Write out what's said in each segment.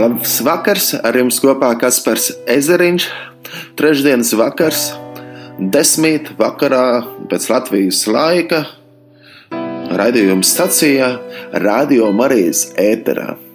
Labs vakars, ar jums kopā Kaspars Ezeriņš. Trešdienas vakars, desmit vakarā pēc Latvijas laika, raidījuma stacijā Radio Marijas ēterā.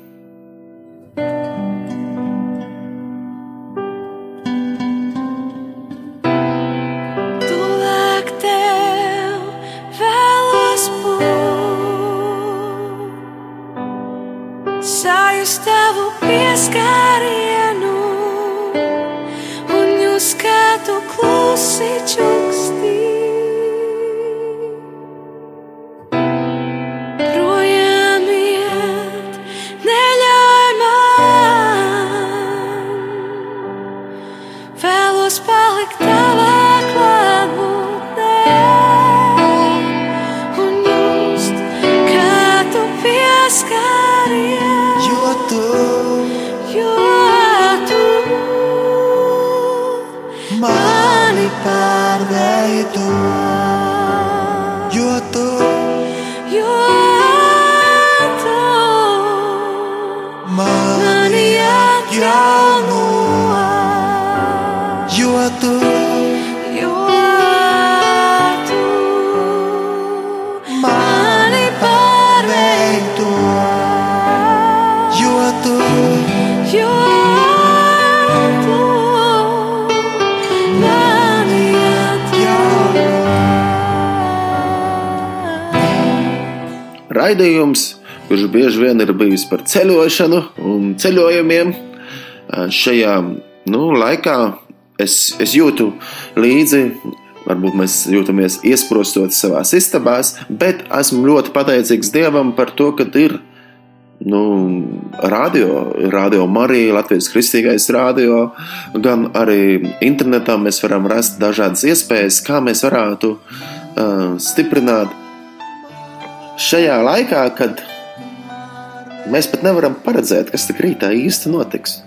Raidījums, kurš bieži vien ir bijis par ceļošanu un ceļojumiem, šajā nu, laikā es, es jūtu līdzi. Varbūt mēs jūtamies iesprostot savā istabā, bet esmu ļoti pateicīgs Dievam par to, ka ir nu, radio, radio Marija, Latvijas kristīgais radio, gan arī internetā mēs varam rast dažādas iespējas, kā mēs varētu uh, stiprināt šajā laikā, kad mēs pat nevaram paredzēt, kas tik rītā īsti notiks.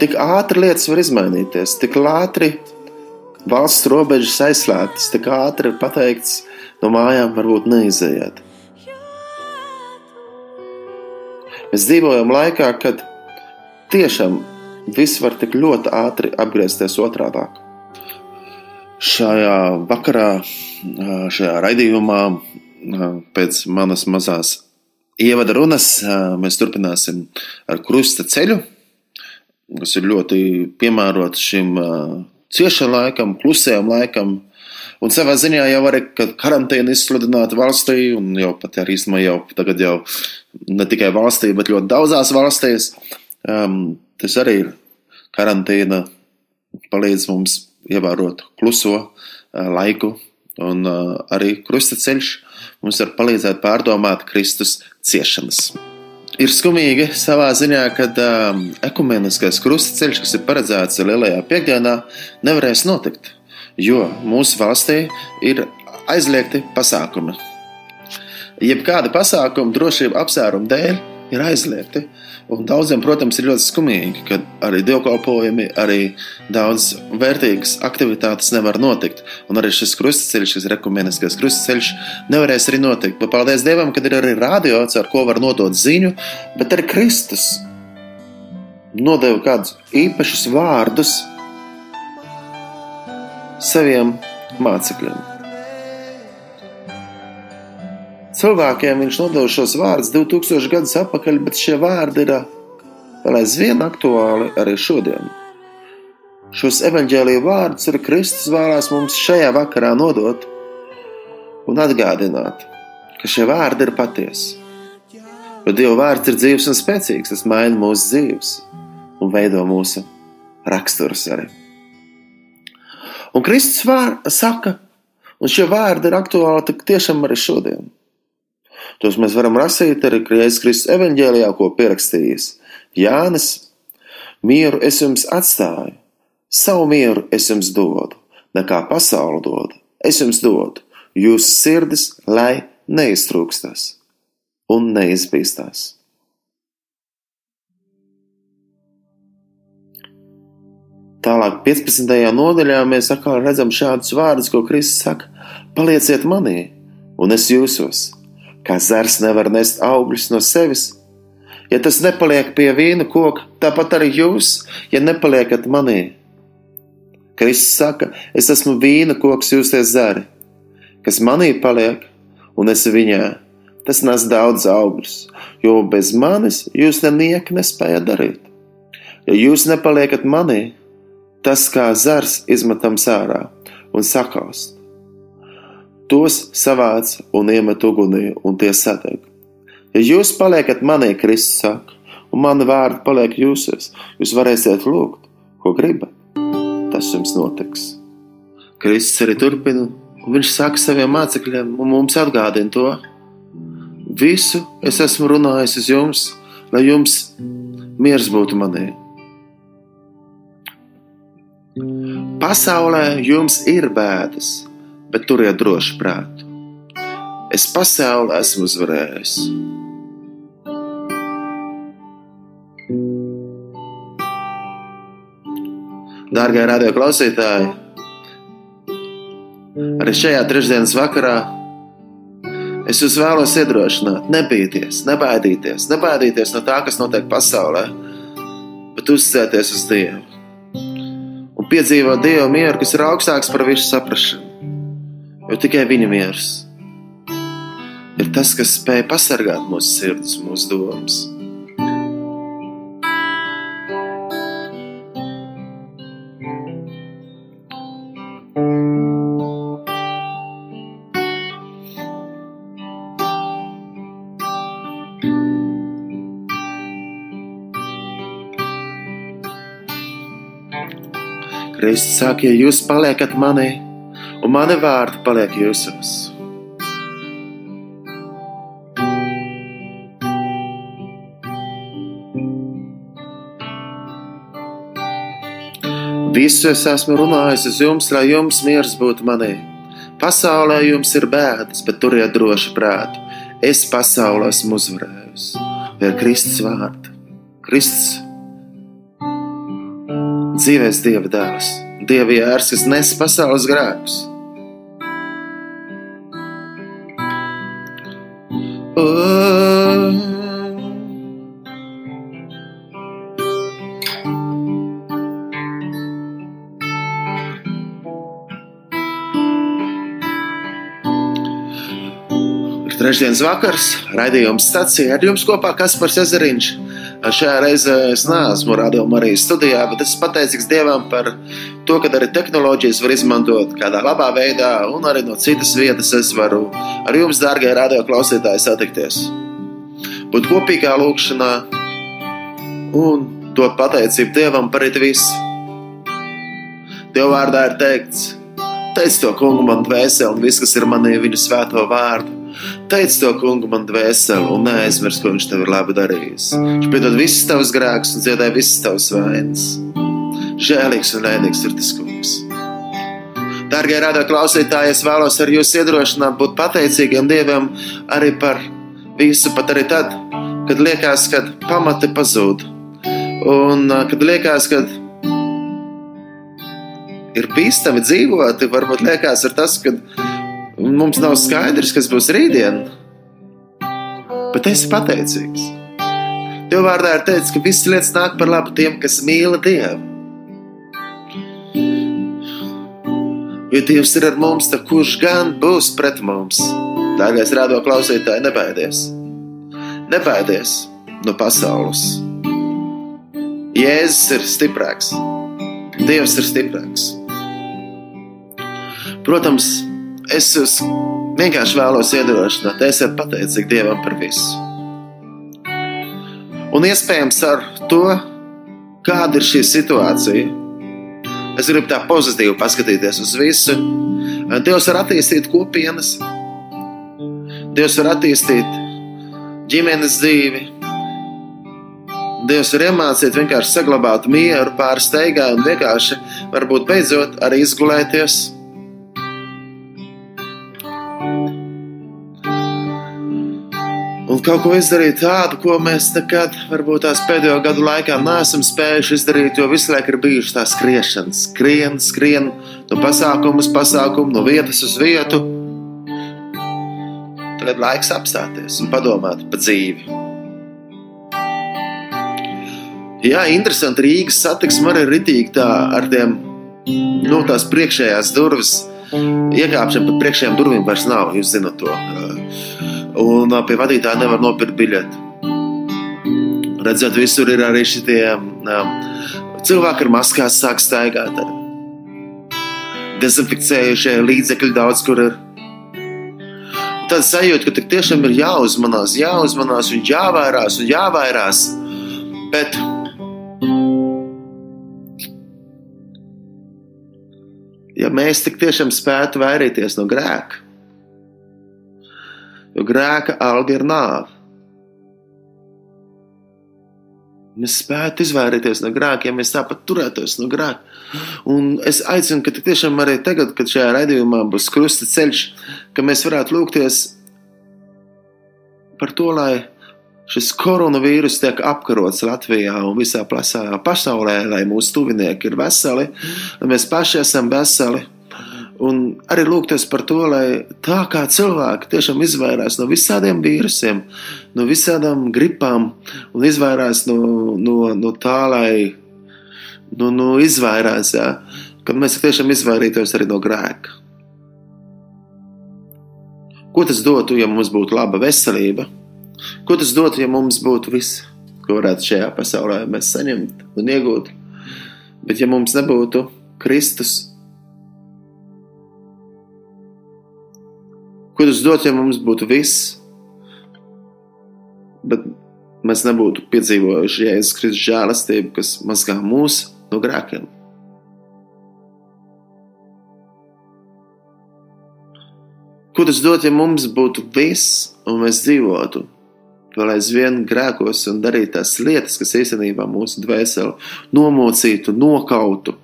Tik ātri lietas var izmainīties, tik ātri valsts robežas aizslēgtas, tik ātri ir pateikts, no mājām varbūt neizējiet. Mēs dzīvojam laikā, kad tiešām viss var tik ļoti ātri apgriezties otrādi. Šajā vakarā, šajā raidījumā, pēc manas mazās ievada runas, mēs turpināsim ar krusta ceļu, kas ir ļoti piemērots šim ciešam laikam, klusajam laikam. Un savā ziņā jau arī karantīna izsludināta valstī, un jau pat arī īstenībā jau tagad jau ne tikai valstī, bet ļoti daudzās valstīs. Um, tas arī ir karantīna, palīdz mums ievērot kluso uh, laiku, un uh, arī krustaceļš mums var palīdzēt pārdomāt Kristus ciešanas. Ir skumīgi savā ziņā, ka um, ekumeniskais krustaceļš, kas ir paredzēts lielajā piekdienā, nevarēs notikt, jo mūsu valstī ir aizliegti pasākumi. Jebkāda pasākuma drošība apsvērumu dēļ ir aizliegti. Un daudziem, protams, ir ļoti skumīgi, ka arī dievkalpojumi, arī daudz vērtīgas aktivitātes nevar notikt. Un arī šis krustaceļš, šis rekomendācijas krustaceļš, nevarēs arī notikt. Bet paldies Dievam, ka ir arī radio, ar ko var nodot ziņu, bet arī Kristus nodeva kādus īpašus vārdus saviem mācekļiem. Cilvēkiem viņš nodeva šos vārdus 2000 gadus atpakaļ, bet šie vārdi ir vēl aizvien aktuāli arī šodien. Šos evaņģēlīju vārdus arī Kristus vēlās mums šajā vakarā nodot un atgādināt, ka šie vārdi ir patiesi. Jo Dieva vārds ir dzīves un spēcīgs, tas maina mūsu dzīves un veido mūsu raksturus arī. Un Kristus vār, saka, un šie vārdi ir aktuāli tiešām arī šodien. Tos mēs varam lasīt arī Jēzus Kristus evanģēlijā, ko pierakstījis Jānis. Mieru es jums atstāju, savu mieru es jums dodu, nekā pasauli dodu. Es jums dodu, jūsu sirdis, lai neiztrūkstas un neizbīstās. Tālāk, 15. nodaļā, mēs atkal redzam šādus vārdus, ko Kristus saka: Palieciet manī, un es jūsos, kā zars nevar nest augļus no sevis, Ja tas nepaliek pie vīna koka, tāpat arī jūs, ja nepaliekat manī. Kristus saka, es esmu vīna koks, jūs esat zari, kas manī paliek, un es viņā. Tas nes daudz augļus, jo bez manis jūs neniek nespējat darīt. Ja jūs nepaliekat manī, tas kā zars izmetams ārā un sakaust. Tos savāc un iemet ugunī, un tie sadeg. Ja jūs paliekat manī, Kristus saka, un mani vārdi paliek jūsos, jūs varēsiet lūgt, ko gribat. Tas jums notiks. Kristus arī turpina, un viņš saka saviem mācekļiem, un mums atgādina to. Visu es esmu runājis uz jums, lai jums miers būtu manī. Pasaulē jums ir bēdas, bet turiet droši prātu. Es pasaulē esmu uzvarējis. Dārgie radio klausītāji, arī šajā trešdienas vakarā es jūs vēlos iedrošināt, nebīties, nebaidīties, nebaidīties no tā, kas notiek pasaulē, bet uzticēties uz Dievu un piedzīvot Dieva mieru, kas ir augstāks par visu saprāšanu. Jo tikai Viņa miers ir tas, kas spēj pasargāt mūsu sirdis, mūsu domas. Kristus saka, ja jūs paliekat manī, un mani vārdi paliek jūsos. Visu es esmu runājis uz jums, lai jums miers būtu manī. Pasaulē jums ir bēdas, bet turiet droši prātu. Es pasaulē esmu uzvarējusi. Ir Kristus vārds. Kristus dzīvēs Dieva dēls, Dieva jērs, kas nes pasaules grēkus. Trešdienas vakars, raidījums stācija ar jums kopā Kaspars Ezeriņš. Šajā reizē es neesmu arī studijā, bet esmu pateicīgs Dievam par to, ka arī tehnoloģijas var izmantot kādā labā veidā, un arī no citas vietas es varu ar jums, dārgie radio klausītāji, satikties. Būt kopīgā lūkšanā un dot pateicību Dievam par it visu. Dieva vārdā ir teikts, teic to kungu man dvēseli un viss, kas ir manī viņa svēto vārdu. Teic to kungu man dvēseli un neaizmirs, ko viņš tev ir labi darījis. Viņš piedod visus tavus grēkus un dziedāja visas tavas vainas. Žēlīgs un ēdīgs ir tas kungs. Dārgie radio klausītāji, es vēlos ar jūs iedrošināt būt pateicīgiem Dievam arī par visu, pat arī tad, kad liekas, ka pamati pazūd. Un kad liekas, ka ir bīstami dzīvot, varbūt liekas ar tas, ka mums nav skaidrs, kas būs rītdien. Bet es esmu pateicīgs. Tev vārdā ir teikts, ka visas lietas nāk par labu tiem, kas mīl Dievu. Jo Dievs ir ar mums, tad kurš gan būs pret mums? Dārgais rādo klausītāji, nebaidies! Nebaidies no pasaules! Jēzus ir stiprāks, Dievs ir stiprāks. Protams, es jūs vienkārši vēlos iedrošināt, esiet pateicīgi Dievam par visu. Un iespējams ar to, kāda ir šī situācija, es gribu tā pozitīvi paskatīties uz visu. Dievs var attīstīt kopienas, Dievs var attīstīt ģimenes dzīvi. Dievs var iemācīt vienkārši saglabāt mieru pāri steigai un vienkārši varbūt beidzot arī izgulēties. Un kaut ko izdarīt tādu, ko mēs nekad, varbūt tās pēdējo gadu laikā, neesam spējuši izdarīt, jo visu laiku ir bijušas tās skriešanas, skrien, skrien no pasākuma uz pasākumu, no vietas uz vietu. Tad laiks apstāties un padomāt par dzīvi. Jā, interesanti. Rīgas satiksme arī ir ritīgi tā ar tiem, nu, tās priekšējās durvis. Iekāpšana pa priekšējām durvīm vairs nav, jūs zinat to. Un pie vadītāja nevar nopirkt biļeti. Redzat, visur ir arī šitie um, cilvēki ar maskās sāk staigāt. Dezinficējušie līdzekļi daudz kur ir. Tad sajūta, ka tiešām ir jāuzmanās, jāuzmanās un jāvairās un jāvairās. Bet ja mēs tik tiešām spētu vairīties no grēka, jo grēka alga ir nāve. Mēs spētu izvairīties no grēka, ja mēs tāpat turētos no grēka. Un es aicinu, ka tiešām arī tagad, kad šajā raidījumā būs krusta ceļš, ka mēs varētu lūgties par to, lai šis koronavīrus tiek apkarots Latvijā un visā plasā pasaulē, lai mūsu tuvinieki ir veseli, lai mēs paši esam veseli. Un arī lūgties par to, lai tā kā cilvēki tiešām izvairās no visādiem vīrusiem, no visādām gripām un izvairās no, no, no tā, lai nu, nu, izvairās, ja, kad mēs tiešām izvairītos arī no grēka. Ko tas dotu, ja mums būtu laba veselība? Ko tas dotu, ja mums būtu viss, ko varētu šajā pasaulē mēs saņemt un iegūt? Bet ja mums nebūtu Kristus, ko tas dotu, ja mums būtu viss, bet mēs nebūtu piedzīvojuši Jēzus Kristus žēlastību, kas mazgā mūs no grēkiem? Ko tas dot, ja mums būtu viss, un mēs dzīvotu vēl aizvien grēkos un darītu tās lietas, kas īstenībā mūsu dvēseli nomocītu, nokautu?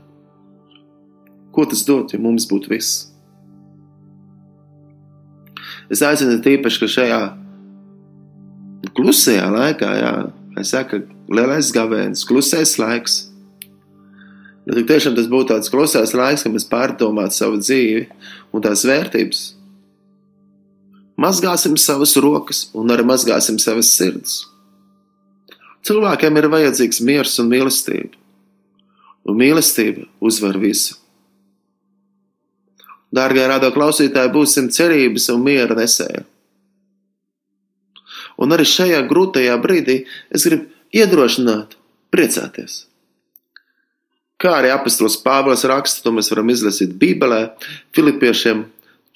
Ko tas dot, ja mums būtu viss? Es aicinu tīpaši, ka šajā klusajā laikā, jā, es saku, lielais gavēns, klusais laiks. Ja tik tiešām tas būtu tāds klusais laiks, kad mēs pārdomātu savu dzīvi un tās vērtības, mazgāsim savas rokas un arī mazgāsim savas sirdis. Cilvēkiem ir vajadzīgs miers un mīlestība, un mīlestība uzvar visu. Dārgie rādo klausītāji, būsim cerības un miera nesēji. Un arī šajā grūtajā brīdī es gribu iedrošināt, priecāties. Kā arī apustulis Pāvils raksta, to mēs varam izlasīt Bībelē, Filipiešiem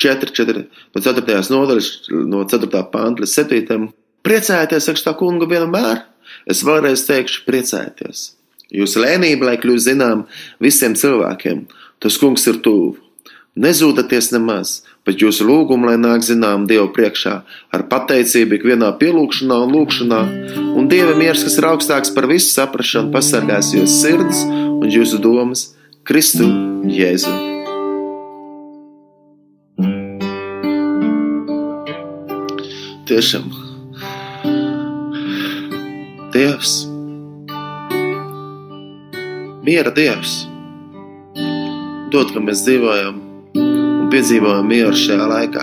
4, 4, no 4. nodaļas, no 4. pānta līdz 7. Priecājieties, saka tā kunga vienmēr. Es vēlreiz teikšu, priecājieties. Jūsu lēnība, lai kļūst zinām visiem cilvēkiem, tas kungs ir tuvu. Nezūdaties nemaz, bet jūsu lūgumu, lai nāk zinām Dievu priekšā, ar pateicību ikvienā pielūgšanā un lūgšanā, un Dieva miers, kas ir augstāks par visu saprašanu, pasargās jūsu sirdis un jūsu domas Kristu Jēzu. Tiešām, Dievs, miera Dievs, dod, ka mēs dzīvojam piedzīvojam mieru šajā laikā.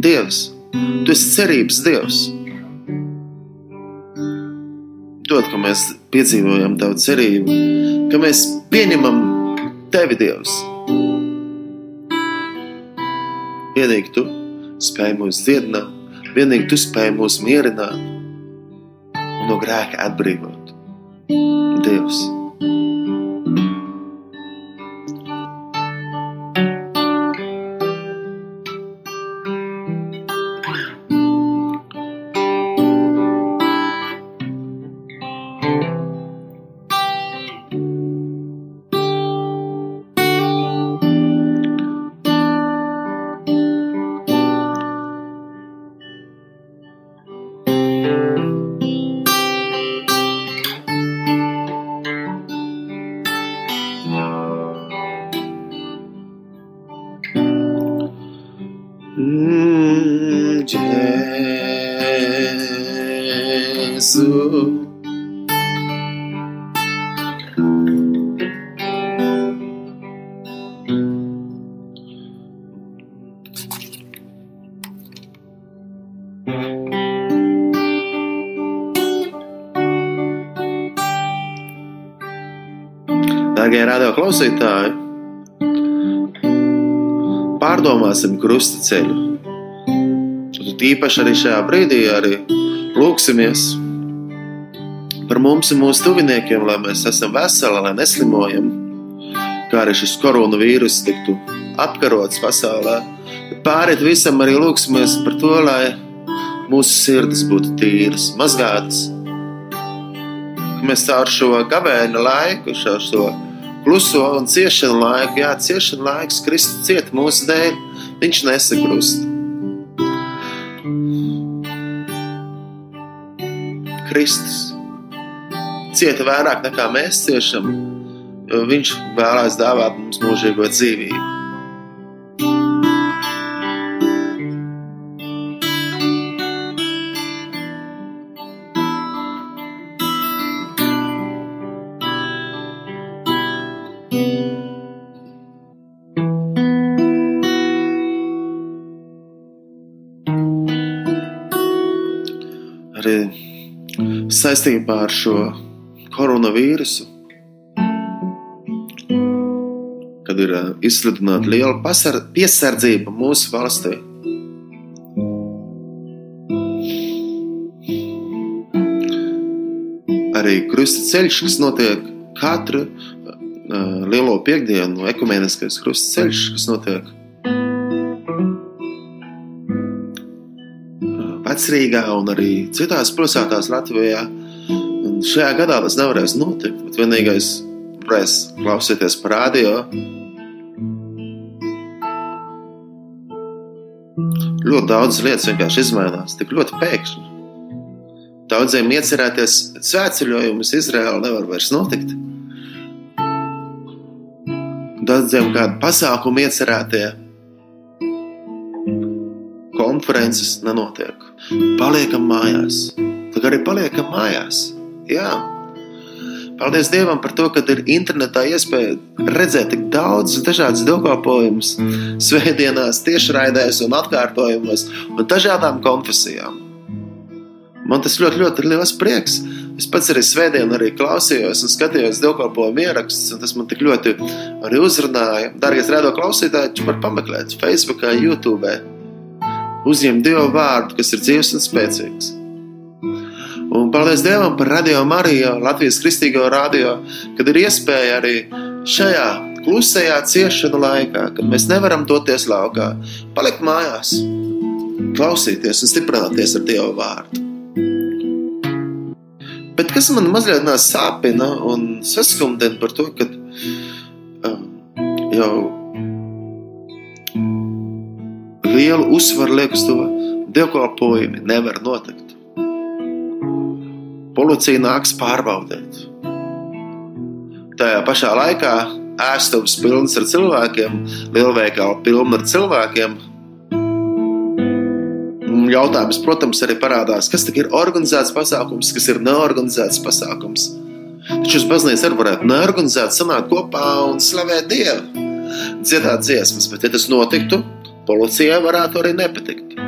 Dievs, tu esi cerības Dievs. Dod, ka mēs piedzīvojam tavu cerību, ka mēs pieņemam tevi, Dievs. Vienīgi tu spēj mūs dziedināt, vienīgi tu spēj mūs mierināt un no grēka atbrīvot. Dievs! Krusta ceļu. Un tīpaši arī šajā brīdī arī lūksimies par mums un mūsu tuviniekiem, lai mēs esam veseli, lai neslimojam, kā arī šis koronavīrus tiktu apkarots pasaulē. Pāriet visam arī lūksimies par to, lai mūsu sirdis būtu tīras, mazgātas. Mēs caur šo gavēņa laiku, šo, šo kluso un ciešanu laiku, jā, ciešanu laiks, Kristus cieta mūsu dēļ, viņš nesakrust. Kristus cieta vairāk nekā mēs ciešam, jo viņš vēlēs dāvāt mums mūžīgo dzīvību. Saistībā ar šo koronavīrusu, kad ir ā, izsludināta liela pasar, piesardzība mūsu valstī. Arī krusta ceļš, kas notiek katru uh, lielo piekdienu, ekumēniskais krusta ceļš, kas notiek uh, Vecrīgā un arī citās pilsētās Latvijā. Un šajā gadā tas nevarēs notikt, bet vienīgais varēs klausīties par radio. Ļoti daudz lietas vienkārši izmainās, tik ļoti pēkšņi. Daudziem iecerēties svētceļojumus Izraēlā nevar vairs notikt. Daudziem kādu pasākumu iecerētie konferences nenotiek. Paliekam mājās. Tā arī paliekam mājās. Jā. Paldies Dievam par to, ka ir internetā iespēja redzēt tik daudz dažādas dievkalpojumus, svētdienās, tiešraidēs un atkārtojumos un dažādām konfesijām. Man tas ļoti, ļoti liels prieks. Es pats arī svētdien arī klausījos un skatījos dievkalpojumu ierakstus, un tas man tik ļoti arī uzrunāja. Dārgais rēdo klausītāji, tu var pameklēt Facebookā, YouTube. Uzņem Dievu vārdu, kas ir dzīves un spēcīgs. Un paldies Dievam par radio Mariju, Latvijas kristīgo radio, kad ir iespēja arī šajā klusajā ciešanu laikā, kad mēs nevaram doties laukā, palikt mājās, klausīties un stiprināties ar Dievu vārdu. Bet kas man mazliet sāpina un saskumdina par to, ka uh, jau lielu uzsvaru liek uz to, dievkalpojumi nevar notikt. Policija nāks pārbaudīt. Tajā pašā laikā ēstuvs pilns ar cilvēkiem, lielveikali pilni ar cilvēkiem. Jautājums, protams, arī parādās, kas ir organizēts pasākums, kas ir neorganizēts pasākums. Taču uz baznīcas arī varētu neorganizēt, sanākt kopā un slavēt Dievu, dziedāt dziesmas, bet, ja tas notiktu, policijai varētu arī nepatikt.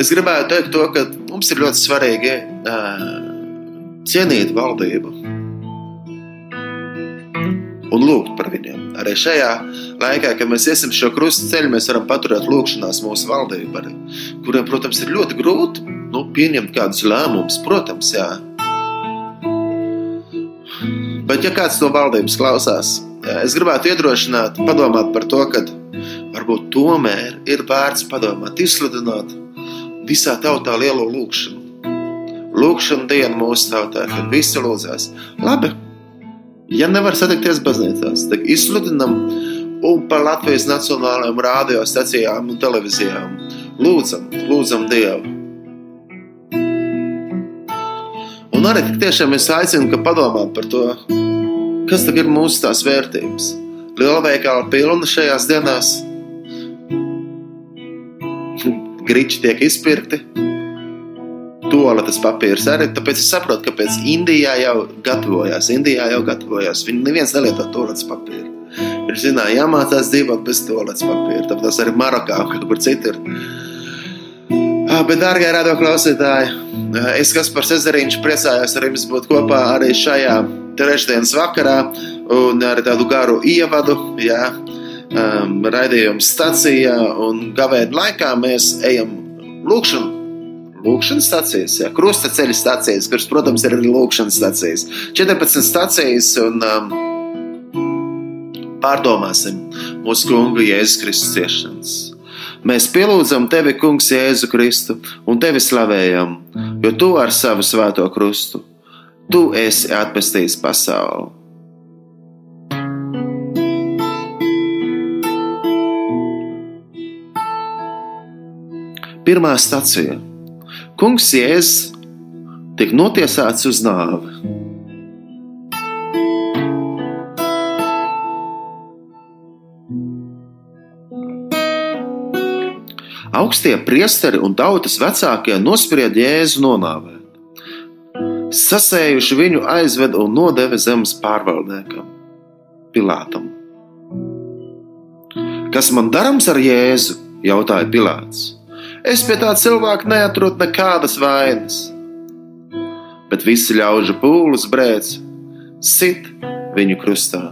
Es gribētu teikt to, ka mums ir ļoti svarīgi uh, cienīt valdību un lūgt par viņiem. Arī šajā laikā, kad mēs iesim šo krustu ceļu, mēs varam paturēt lūgšanās mūsu valdību, kuriem, protams, ir ļoti grūti nu, pieņemt kādus lēmumus. Protams, jā. Bet, ja kāds no valdības klausās, es gribētu iedrošināt, padomāt par to, ka varbūt tomēr ir vērts padomāt, izsludināt visā tautā lielo lūgšanu. Lūkšana diena mūsu tautā, kad visi lūdzās. Labi, ja nevar satikties baznīcās, tad izsludinam un par Latvijas nacionālajām radiostacijām un televīzijām. Lūdzam, lūdzam Dievu. Un arī tiešām es aicinu, ka padomāt par to, kas ir mūsu tās vērtības. Lielveikala pilna šajās dienās. Griči tiek izpirkti. Toaletes papīrs arī. Tāpēc es saprotu, kāpēc Indijā jau gatavojās. Indijā jau gatavojās. Viņi neviens nelieto toaletes papīru. Viņš zināja, jāmācās dzīvot bez toaletes papīra. Tāpēc arī Marokā, kur citur. Ah, Bet, dārgie radio klausītāji, es kas par Cezariņš priecājos ar jums būt kopā arī šajā trešdienas vakarā un ar tādu garu ievadu, jā, um, raidījumu stacijā un gavēdu laikā mēs ejam lūkšanu. Lūkšanas stācijas, jā, krusta ceļa stācijas, kuras, protams, ir arī lūkšanas stācijas. 14 stācijas un um, pārdomāsim mūsu kungu Jēzus Kristus ciešanas. Mēs pielūdzam tevi, Kungs, Jēzu Kristu, un tevi slavējam, jo tu ar savu svēto krustu, tu esi atpestījis pasauli. Pirmā stacija. Kungs Jēzus tika notiesāts uz nāvi. Augstie priesteri un tautas vecākie nosprieda Jēzu nonāvēt. Sasējuši viņu aizved un nodeva zemes pārvaldniekam, Pilātam. Kas man darams ar Jēzu? jautāja Pilāts. Es pie tā cilvēka neatrodu nekādas vainas. Bet visi ļaužu pūles brēc, sit viņu krustā.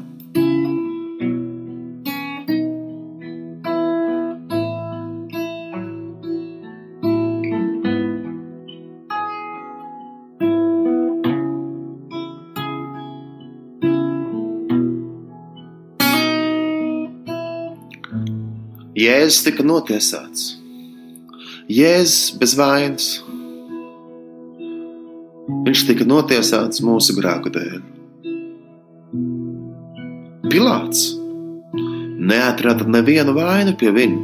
Jēzus tika notiesāts. Jēzus bez vainas. Viņš tika notiesāts mūsu grēku dēļ. Pilārs neatrada nevienu vainu pie viņa.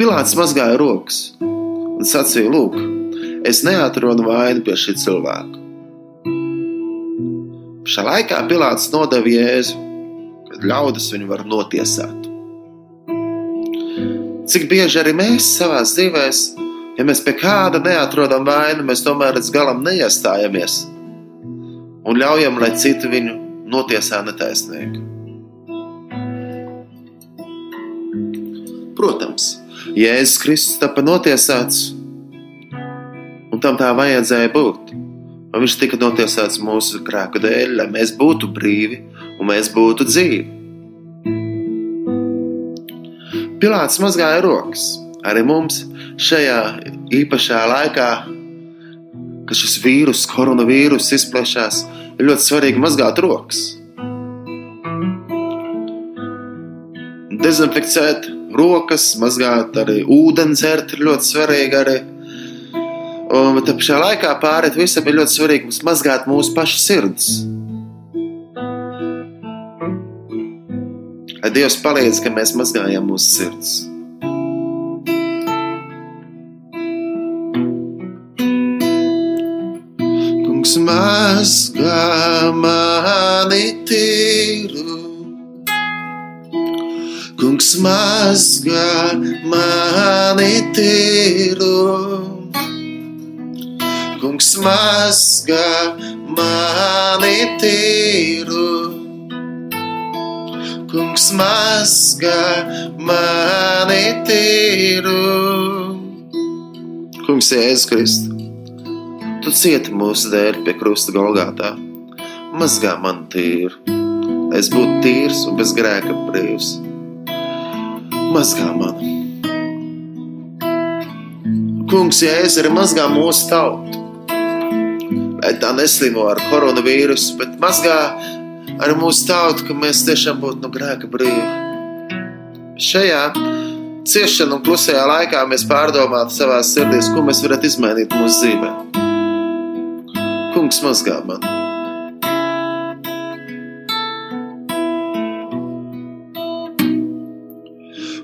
Pilārs mazgāja rokas un sacīja: Lūk, es neatradu vainu pie šī cilvēka. Šā laikā Pilārs nodeva Jēzu, kad ļaudis viņu var notiesāt. Cik bieži arī mēs savā dzīvē, ja mēs pie kāda neatrodam vainu, mēs tomēr līdz galam neiestājamies un ļaujam, lai citi viņu notiesā netaisnīgi. Protams, Jēzus Kristus tika notiesāts, un tam tā vajadzēja būt. Un viņš tika notiesāts mūsu grēku dēļ, lai mēs būtu brīvi un mēs būtu dzīvi. Pilārs mazgāja rokas. Arī mums šajā īpašā laikā, kad šis vīrus, koronavīrus izplešās, ir ļoti svarīgi mazgāt rokas. Dezinficēt rokas, mazgāt arī ūdeni dzert ir ļoti svarīgi. Arī. Un tā pašā laikā pārēt visam ir ļoti svarīgi mums mazgāt mūsu pašu sirdis. Lai Dievs palīdz, ka mēs mazgājam mūsu sirds. Kungs mazgā mani tīru. Kungs mazgā mani tīru. Kungs mazgā mani tīru. Kungs mazgā mani tīru. Kungs, Jēzus Kristus, tu cieti mūsu dēļ pie krusta Golgātā. Mazgā man tīru, lai es būtu tīrs un bez grēka brīvs. Mazgā man. Kungs, Jēzus arī mazgā mūsu tautu. Lai tā neslimo ar koronavīrusu, bet mazgā ar mūsu tautu, ka mēs tiešām būtu no grēka brīvi. Šajā ciešanu un klusajā laikā mēs pārdomātu savā sirdīs, ko mēs varētu izmainīt mūsu dzīvē. Kungs mazgā man.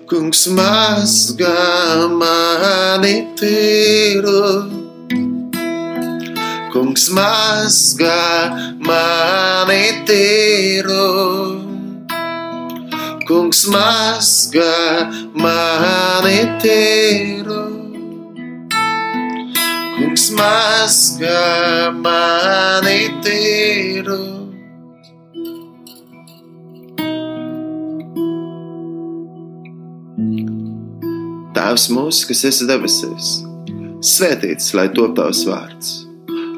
Kungs mazgā mani tīru. Kungs mazgā mani tīru. Kungs mazgā mani tīru. Kungs mazgā mani tīru. Tēvs mūsu, kas esi debesīs, svētīts lai top tavs vārds,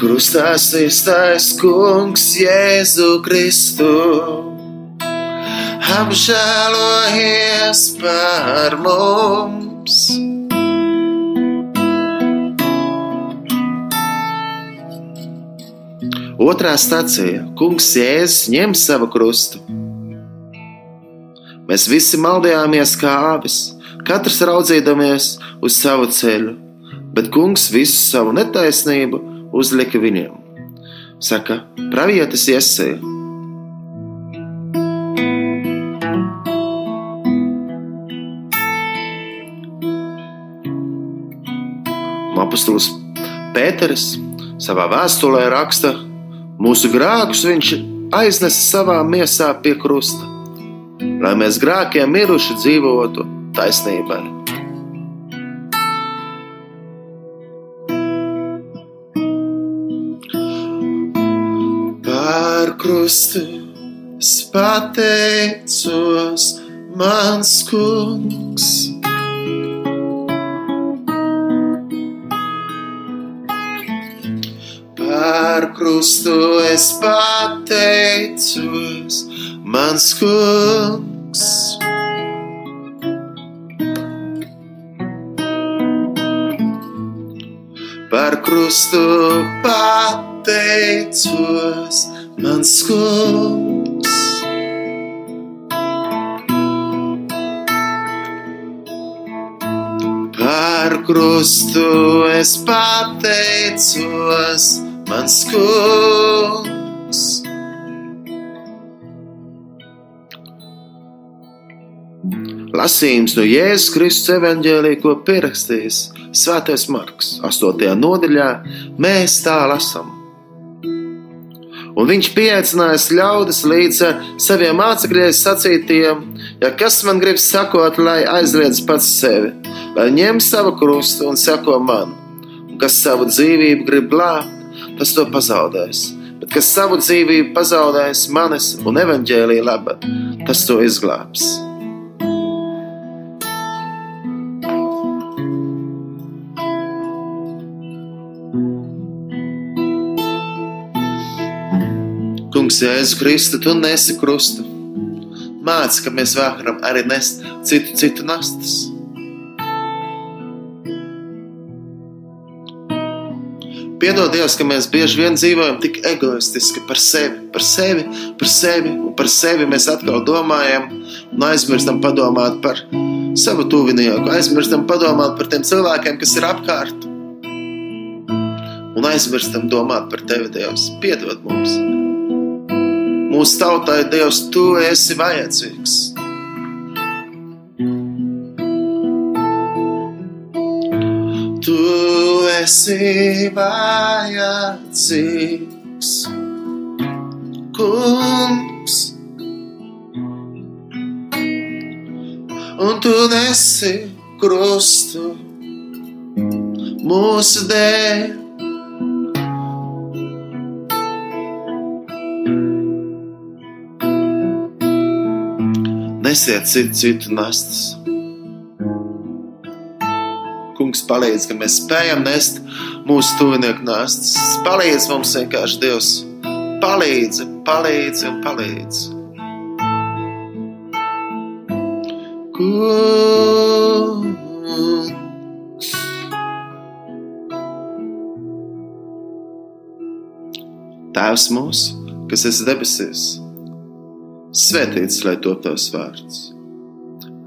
Krustā iztaisnēs kungs Jēzu Kristu, apžēlojies par mums! Otrā stācija - Kungs Jēzus ņem savu krustu. Mēs visi maldījāmies kā avis, katrs raudzīdamies uz savu ceļu, bet kungs visu savu netaisnību uzlika viņiem. Saka, pravietis iesēja. Apostols Pēters savā vēstulē raksta, mūsu grēkus viņš aiznesa savā miesā pie krusta lai mēs grākiem miruši dzīvotu taisnībai. Par krustu es pateicos, mans kungs. Par krustu es pateicos, mans kungs. Par krustu pateicos, mans kungs. Par krustu es pateicos, mans kungs. Lasījums no Jēzus Kristus evanģēlī, ko pierakstījis Svētais Marks 8. nodaļā, mēs tā lasām. Un viņš pieaicinājis ļaudis līdz saviem mācekļiem sacītiem, ja kas man grib sakot, lai aizliedz pats sevi, lai ņem savu krustu un seko man, un kas savu dzīvību grib glābt, tas to pazaudēs. Bet kas savu dzīvību pazaudēs manis un evaņģēlīja labad, tas to izglābs. Jēzus Kristu, tu nesi krustu. Māci, ka mēs varam arī nest citu, citu nastas. Piedod Dievs, ka mēs bieži vien dzīvojam tik egoistiski par sevi, par sevi, par sevi, un par sevi mēs atkal domājam un aizmirstam padomāt par savu tuvinieku, aizmirstam padomāt par tiem cilvēkiem, kas ir apkārt. Un aizmirstam domāt par tevi, Dievs. Piedod mums! Mūsu tautai, Dievs, tu esi vajadzīgs. Tu esi vajadzīgs, kungs. Un tu nesi krustu mūsu dēļ. Nesiet citu, citu nastas. Kungs palīdz, ka mēs spējam nest mūsu tuvinieku nastas. Palīdz mums vienkārši Dievs. Palīdzi, palīdzi un palīdzi. Kungs. Tēvs mūsu, kas esi debesīs, svētīts lai top tavs vārds,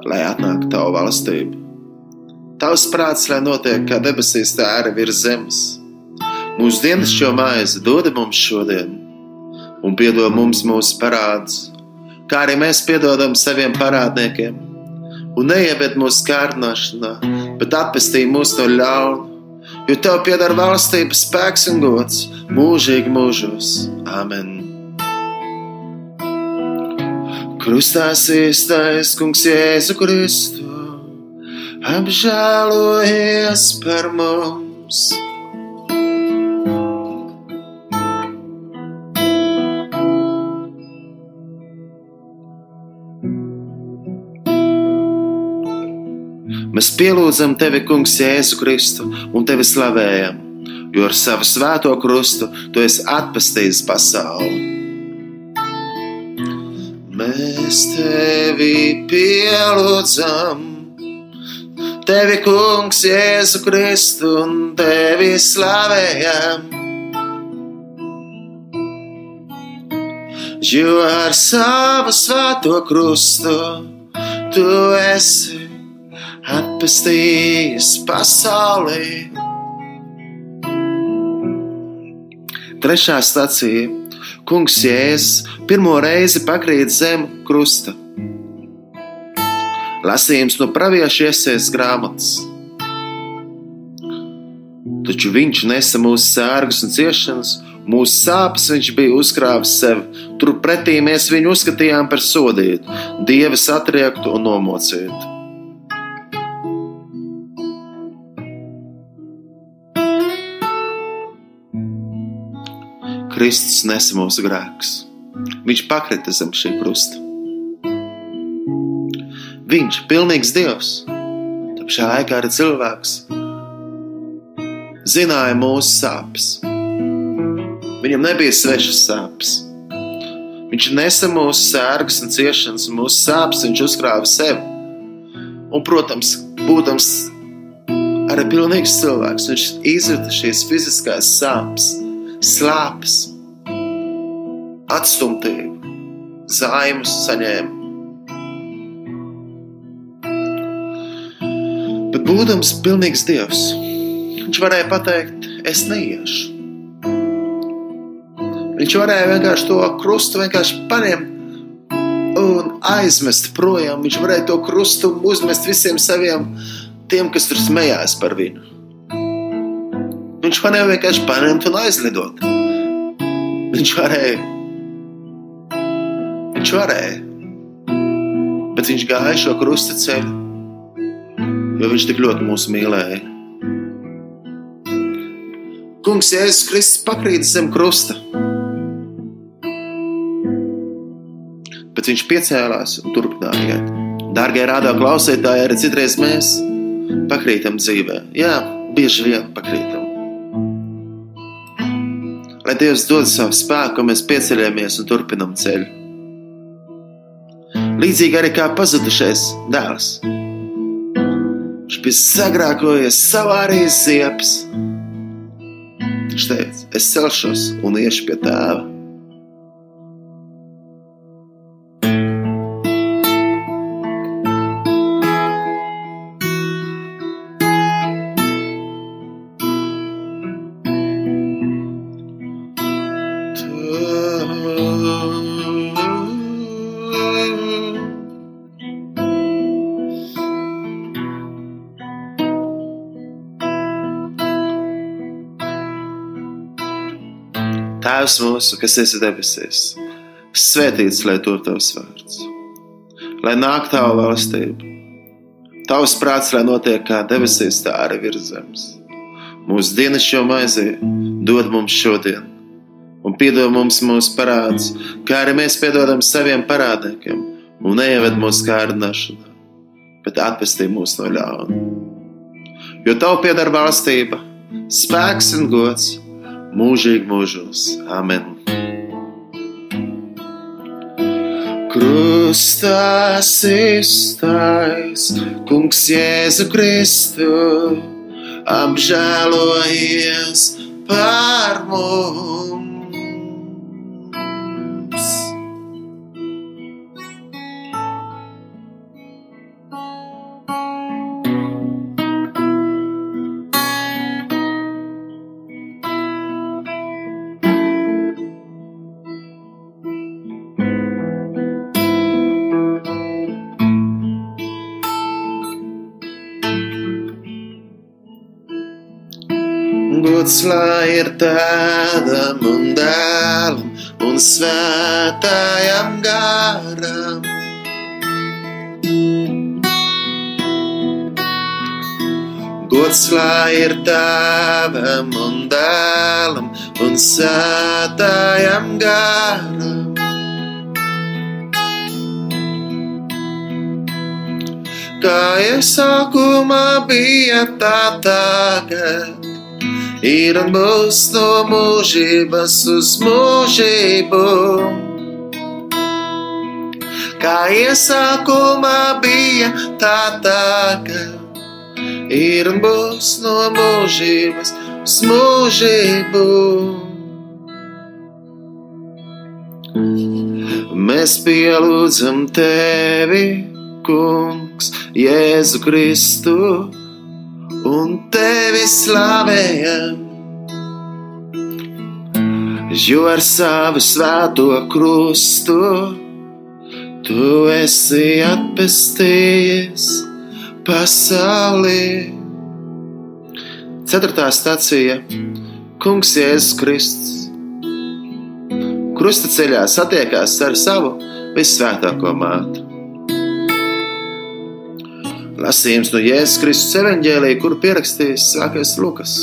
lai atnāktu tava valstība. Tavs prāts, lai notiek kā debesīs, tā arī virs zemes. Mūsu dienas šo maizi dod mums šodien, un piedod mums mūsu parādus, kā arī mēs piedodam saviem parādniekiem, un neieved mūsu kārdināšanā, bet atpestī mūs no ļauna. Jo tev pieder valstība, spēks un gods mūžīgi mūžos. Āmen! Krustā īstais kungs Jēzu Kristu, apžēlojies par mums! Mēs pielūdzam tevi, Kungs, Jēzu Kristu un tevi slavējam, jo ar savu svēto krustu tu esi atpestījis pasauli. Mēs tevi pielūdzam, tevi, Kungs, Jēzu Kristu un tevi slavējam. Jo ar savu svēto krustu tu esi atpestījis pasaulē. Trešā stācija - Kungs Jēzus pirmo reizi pakrīt zem krusta. Lasījums no pravieša iesaistas grāmatas. Taču viņš nesa mūsu sērgus un ciešanas, mūsu sāpes viņš bija uzkrāvis sev. Turpretī mēs viņu uzskatījām par sodītu, dieva satriektu un nomocītu. Kristus nesa mūsu grēkus. Viņš pakrita zem šī krusta. Viņš ir pilnīgs Dievs, taču šajā laikā arī cilvēks. Zināja mūsu sāpes. Viņam nebija svešas sāpes. Viņš nesa mūsu sērgas un ciešanas, un mūsu sāpes viņš uzkrāja sev. Un, protams, būdams arī pilnīgs cilvēks, viņš izjūta šīs fiziskās sāpes slāpes, atstumtību, zaimus saņēma. Bet, būdams pilnīgs dievs, viņš varēja pateikt, es neiešu. Viņš varēja vienkārši to krustu vienkārši paņemt un aizmest projām. Viņš varēja to krustu uzmest visiem saviem tiem, kas tur smējās par viņu. Viņš varēja vienkārši paņemt un aizlidot. Viņš varēja. Viņš varēja. Bet viņš gāja šo krusta ceļu, jo viņš tik ļoti mūs mīlēja. Kungs Jēzus Kristus pakrīt zem krusta. Bet viņš piecēlās un turpināja iet. Dārgie rādā klausītāji, arī citreiz mēs pakrītam dzīvē. Jā, bieži vien pakrītam. Lai Dievs dod savu spēku, mēs pieceļamies un turpinam ceļu. Līdzīgi arī kā pazudušais dēls. Viņš bija sagrākojies savā arī ziepes. Viņš teica, es celšos un iešu pie tēva. Tēvs mūsu, kas esi debesīs, svētīts lai to tavs vārds, lai nāk tava valstība. Tavs prāts, lai notiek kā debesīs, tā arī virs zemes. Mūsu dienas šo maizi dod mums šodien, un piedod mums mūsu parādus, kā arī mēs piedodam saviem parādniekiem, un neieved mūsu kārdināšanā, bet atpestī mūs no ļauna. Jo tev pieder valstība, spēks un gods mūžīgi mūžos. Amen! Krustā iztais, Kungs Jēzu Kristu, apžēlojies par mums. Lai ir tēvam un dēlam un svētājam garam. Gods lai ir tēvam un dēlam un svētājam garam. Kā iesākumā bija tā tagad, ir un būs no mūžības uz mūžību. Kā iesākumā bija tā tagad ir un būs no mūžības uz mūžību. Mēs pielūdzam tevi, Kungs, Jēzu Kristu, un tevi slavējam. Jo ar savu svēto krustu tu esi atpestījies pasaulē. Ceturtā stācija - Kungs Jēzus Kristus. Krusta ceļā satiekās ar savu visvētāko mātu. Lasījums no Jēzus Kristus evanģēlīja, kur pierakstījis sākais Lukas.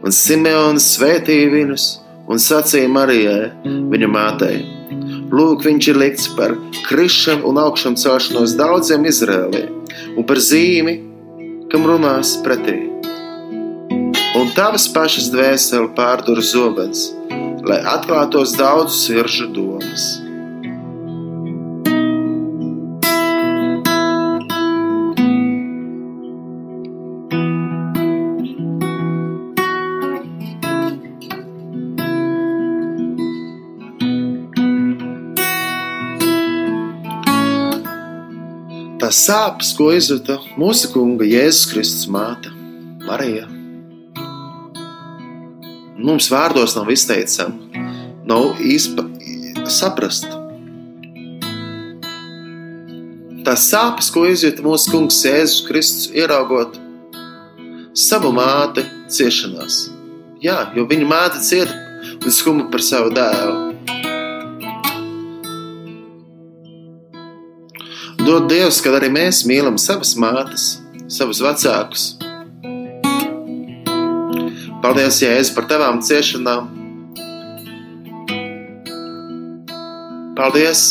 Un Simeons svētīja viņus un sacīja Marijai, viņa mātei: Lūk, viņš ir likts par krišanu un augšanu celšanos daudziem Izrēlī un par zīmi, kam runās pretī. Un tavas pašas dvēseli pārdur zobens, lai atklātos daudzu sirdžu domas. Tās sāpes, ko izjūta mūsu kunga Jēzus Kristus māte, Marija. Mums vārdos nav izteicama, nav īsti saprast. Tās sāpes, ko izjūta mūsu kungs Jēzus Kristus, ieraugot savu māti ciešanās. Jā, jo viņa māte cieta un skuma par savu dēlu. Dod Dievs, kad arī mēs mīlam savas mātes, savus vecākus. Paldies, Jēzu, par tavām ciešanām. Paldies,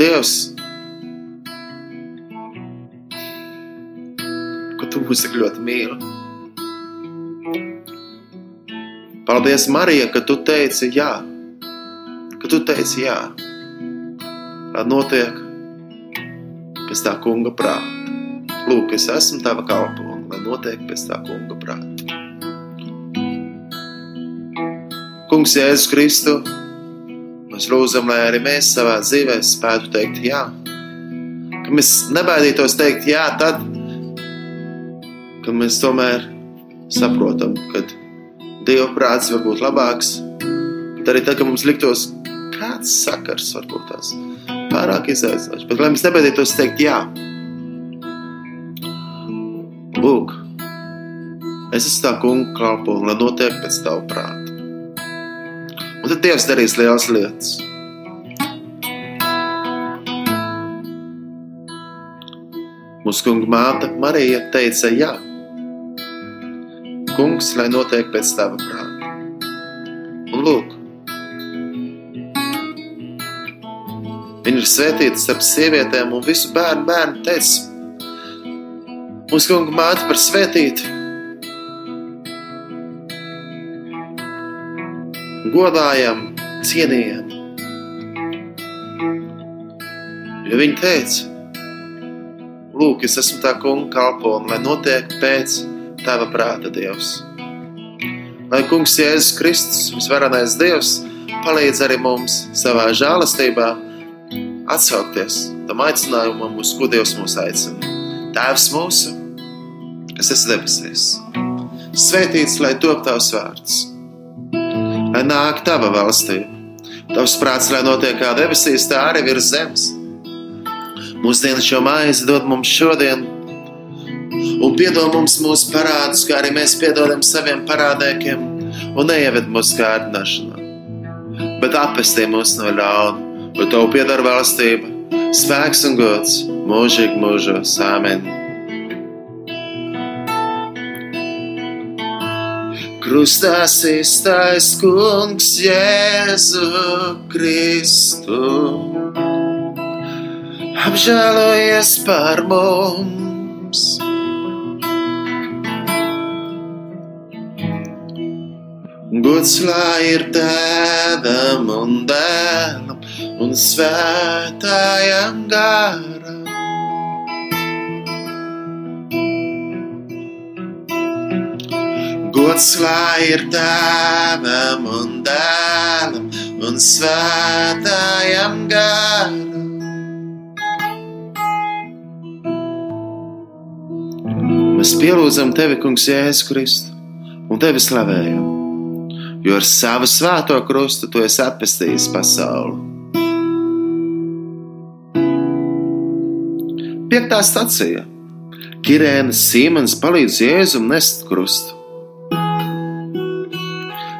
Dievs, ka tu mūs tik ļoti mīli. Paldies, Marija, ka tu teici jā, ka tu teici jā. Tā notiek pēc tā kunga prāta. Lūk, es esmu tava kalpone, lai notiek pēc tā kunga prāta. Kungs Jēzus Kristu, mēs lūdzam, lai arī mēs savā dzīvē spētu teikt jā. Ka mēs nebaidītos teikt jā tad, kad mēs tomēr saprotam, ka Dieva prāts var būt labāks, bet arī tad, kad mums liktos kāds sakars varbūt tās pārāk izaicinoši. Bet lai mēs nebaidītos teikt jā. Lūk, es esmu tā kunga kalpone, lai notiek pēc tava prāta. Un tad Dievs darīs lielas lietas. Mūsu kunga māte Marija teica jā. Kungs, lai notiek pēc tava prāta. Un lūk, Viņa ir svētīta starp sievietēm, un visu bērnu bērnu teica, mūsu kunga māte par svētītu. Godājam, cienījam. Jo viņa teica, Lūk, es esmu tā kunga kalpone, lai notiek pēc tava prāta Dievs. Lai kungs Jēzus Kristus, visvarenais Dievs, palīdz arī mums savā žēlastībā atsaukties tam aicinājumam, uz ko Dievs mūs aicina. Tēvs mūsu, kas esi debesīs, svētīts, lai top tavs vārds, lai nāk tava valstība, tavs prāts, lai notiek kā debesīs, tā arī virs zemes. Mūsdienas šo maizi dod mums šodien, un piedod mums mūsu parādus, kā arī mēs piedodam saviem parādēkiem, un neieved mūsu kārdināšanā. Bet apestī mūs no ļauna, jo tev pieder valstība, spēks un gods mūžīgi mūžos. Āmen! Krustā iztais kungs Jēzu Kristu. Apžēlojies par mums! Gods lai ir tēvam un dēlam un svētājam garam. Gods lai ir tēvam un dēlam un svētājam garam. Mēs pielūdzam tevi, Kungs, Jēzus Kristu, un tevi slavējam, jo ar savu svēto krustu tu esi atpestījis pasauli. Piektā stacija. Kirēnas Sīmens palīdz Jēzum nest krustu.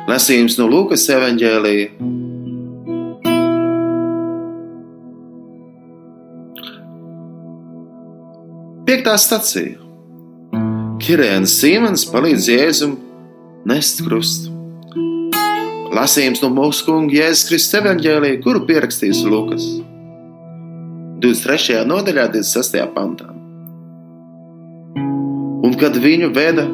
Lasījums no Lūkas evanģēlīja. Piektā stacija. Kirēnas Sīmens palīdz Jēzum nest krustu. Lasījums no mūsu kunga Jēzus Kristus evanģēlīja, kuru pierakstījis Lūkas. 23. nodaļā, 26. pantā. Un kad viņu veda,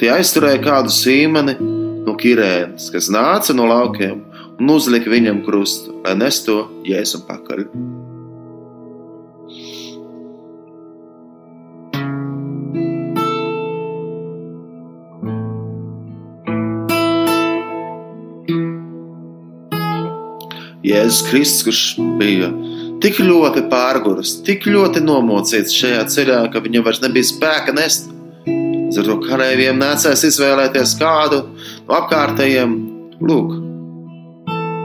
tie aizturēja kādu sīmeni no Kirēnas, kas nāca no laukiem un uzlika viņam krustu, lai nesto jēzu pakaļ. Jēzus Kristus, kurš bija tik ļoti pārguris, tik ļoti nomocīts šajā ceļā, ka viņam vairs nebija spēka nest. Līdz ar to karavīriem nācās izvēlēties kādu no apkārtējiem. Lūk,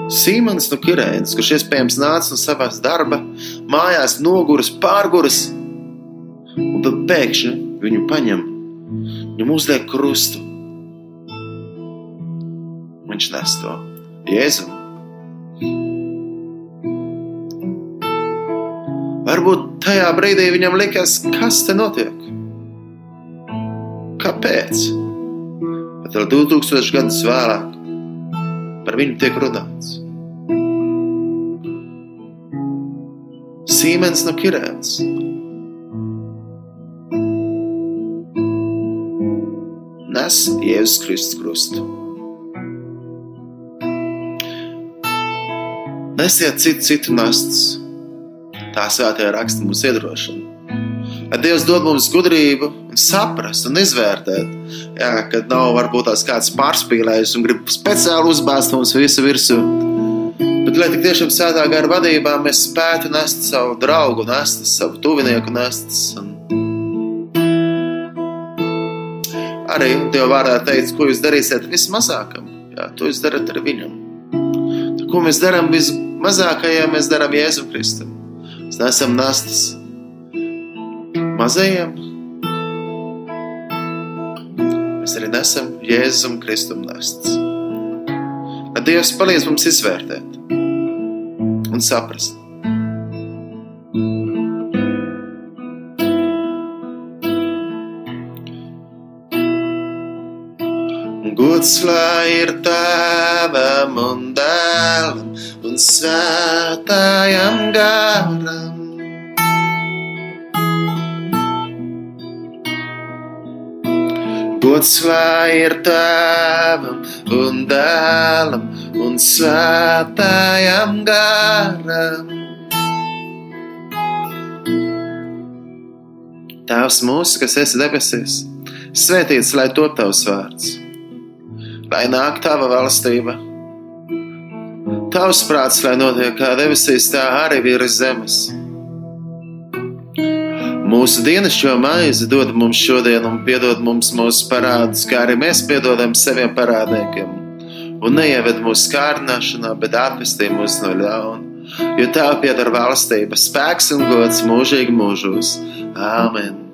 Sīmans no Kirēnas, kurš iespējams nāca no savas darba, mājās noguris, pārguris, un tad pēkšņi viņu paņem, viņam uzliek krustu. Viņš nes to Jēzum. Varbūt tajā brīdī viņam likās, kas te notiek. Kāpēc? Bet vēl 2000 gadus vēlāk par viņu tiek runāts. Sīmens no Kirēnas. Nes Jēzus Kristus krustu. Nesiet citu, citu nastas tā svētajā raksta mums iedrošina. Dievs dod mums gudrību, saprast un izvērtēt, jā, kad nav varbūt tās kāds pārspīlējis un grib speciāli uzbāzt mums visu virsū. Bet, lai tik tiešām svētā gara vadībā mēs spētu nest savu draugu, nest savu tuvinieku, nest. Un... Arī Dieva vārdā teica, ko jūs darīsiet vismazākam, jā, to jūs darat ar viņam. Tā, ko mēs darām vismazākajam, mēs darām Jēzu Kristum. Nesam nastas mazajiem. Mēs arī nesam Jēzum Kristum nastas. Lai Dievs palīdz mums izvērtēt un saprast. Lai ir tēvam un dēlam un svētājam garam. Lai ir tēvam un dēlam un svētājam garam. Tēvs mūsu, kas esi debesīs, svētīts lai top tavs vārds, lai nāk tava valstība Tavs prāts, lai notiek kā debesīs, tā arī virs zemes. Mūsu dienascho maizi dod mums šodien, un piedod mums mūsu parādus, kā arī mēs piedodam saviem parādniekiem. Un neieved mūsu kārdināšanā, bet atpestī mūs no ļauna. Jo tā pieder valstība, spēks un gods mūžīgi mūžos. Āmen!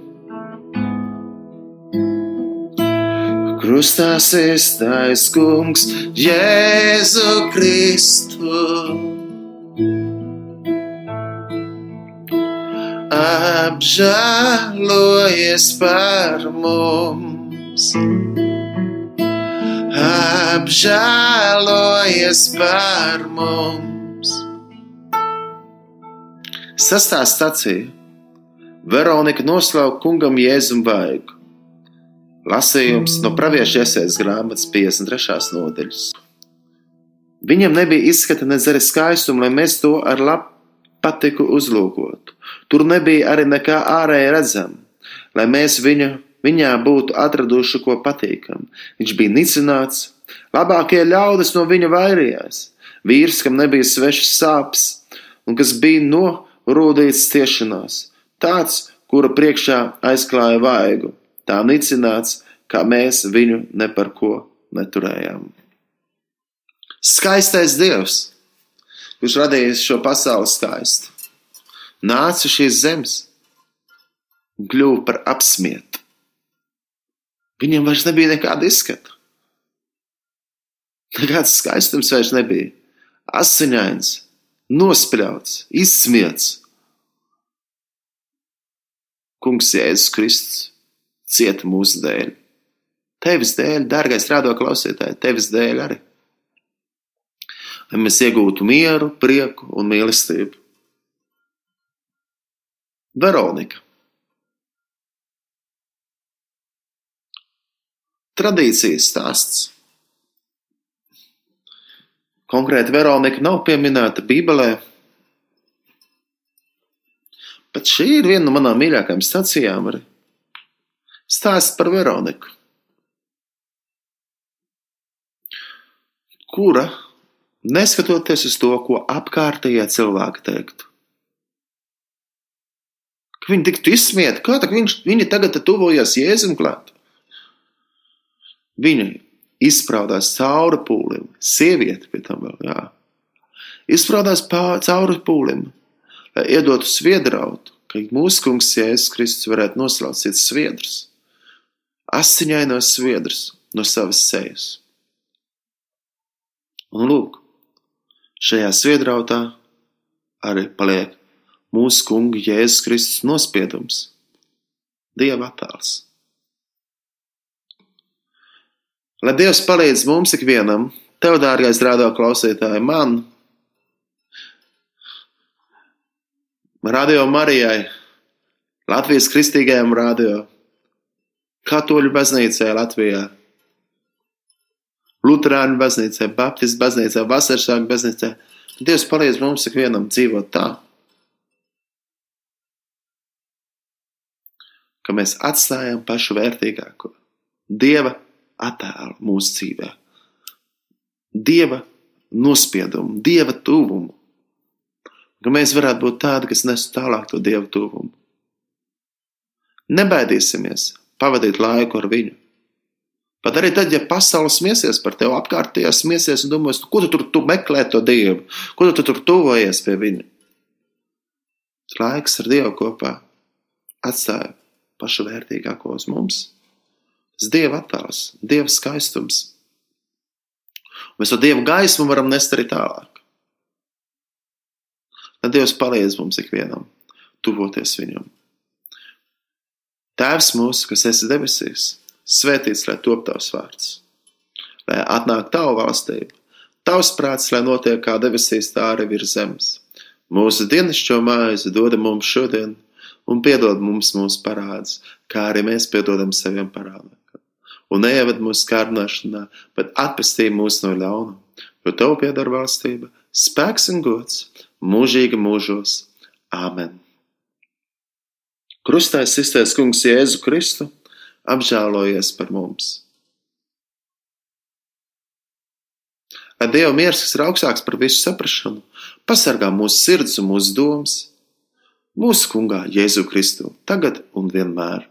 Krustā sēstais kungs, Jēzu Kristu. Apžēlojies par mums, apžēlojies par mums. Sastā stacija Veronika noslauka kungam Jēzum vaigu. Lasījums no pravieša iesaistas grāmatas 53. nodaļas. Viņam nebija izskata ne zara skaistumu, lai mēs to ar labu patiku uzlūkotu. Tur nebija arī nekā ārēji redzama, lai mēs viņu, viņā būtu atraduši ko patīkamu. Viņš bija nicināts, labākie ļaudis no viņa vairījās. Vīrs, kam nebija svešas sāpes un kas bija norūdīts ciešanās, tāds, kura priekšā aizklāja vaigu, tā nicināts, kā mēs viņu ne par ko neturējām. Skaistais Dievs, kurš radījis šo pasauli skaistu, nāca šīs zemes un kļuva par apsmietu. Viņam vairs nebija nekāda izskata. Nekāds skaistums vairs nebija. Asiņains, nospļauts, izsmiets. Kungs Jēzus Kristus cieta mūsu dēļ. Tevis dēļ, dārgais rādo klausītāji, tevis dēļ arī. Lai mēs iegūtu mieru, prieku un mīlestību. Veronika. Tradīcijas stāsts. Konkrēti, Veronika nav pieminēta Bībelē, bet šī ir viena no manām mīļākajām stācijām arī. Stāsts par Veroniku, kura, neskatoties uz to, ko apkārtējie cilvēki teiktu, ka viņi tiktu izsmieti, kā tā viņš, viņi tagad tuvojas Jēzum klāt. Viņa izsprādās cauri pūlim, sieviete pie tam vēl, jā. Izsprādās pār, cauri pūlim, lai iedotu sviedrautu, ka mūsu kungs Jēzus Kristus varētu noslaucīt sviedrus, asiņainos sviedrus no savas sejas. Un lūk, šajā sviedrautā arī paliek mūsu kunga Jēzus Kristus nospiedums, Dieva attēls. Lai Dievs palīdz mums ikvienam, tev, dārgais rādio klausītāji, man, Radio Marijai, Latvijas kristīgajam radio, Katoļu baznīcai Latvijā, Lutāņu baznīcai, Baptistu baznīcai, Vasarsāku baznīcai. Dievs palīdz mums ikvienam dzīvot tā, ka mēs atstājam pašu vērtīgāko. Dieva attēlu mūsu dzīvē, Dieva nospiedumu, Dieva tuvumu, ka mēs varētu būt tādi, kas nes tālāk to Dieva tuvumu. Nebaidīsimies pavadīt laiku ar viņu. Pat arī tad, ja pasaule smiesies par tevi, apkārtējā smiesies un domās, ko tu tur tu meklē to Dievu, ko tu tur tuvojies pie viņa. Laiks ar Dievu kopā atstāja pašu vērtīgāko uz mums. Tas Dieva attēls, Dieva skaistums. Mēs to Dieva gaismu varam nest arī tālāk. Lai Dievs palīdz mums ikvienam tuvoties Viņam. Tēvs mūsu, kas esi debesīs, svētīts lai top tavs vārds, lai atnāk tavu valstību, tavs prāts, lai notiek kā debesīs, tā arī virs zemes. Mūsu dienascho maizi dod mums šodien, un piedod mums mūsu parādus, kā arī mēs piedodam saviem parādiem. Un neieved mūsu kārdināšanā, bet atpestī mūs no ļauna, jo tev pieder valstība, spēks un gods mūžīgi mūžos. Āmen! Krustais iztais kungs Jēzu Kristu apžēlojies par mums. Lai Dieva miers, kas ir augstāks par visu saprāšanu, pasargā mūsu sirds un mūsu domas, mūsu kungā Jēzu Kristu, tagad un vienmēr.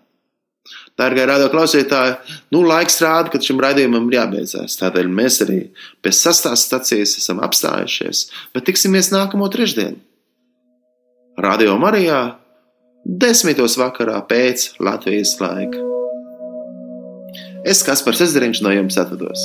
Dārgie radio klausītāji, nu laiks rāda, ka šim raidījumam ir jābeidzās. Tādēļ mēs arī pie sastās stacijas esam apstājušies, bet tiksimies nākamo trešdienu. Radio Marijā desmitos vakarā pēc Latvijas laika. Es, Kaspars Ezeriņš, no jums atvados.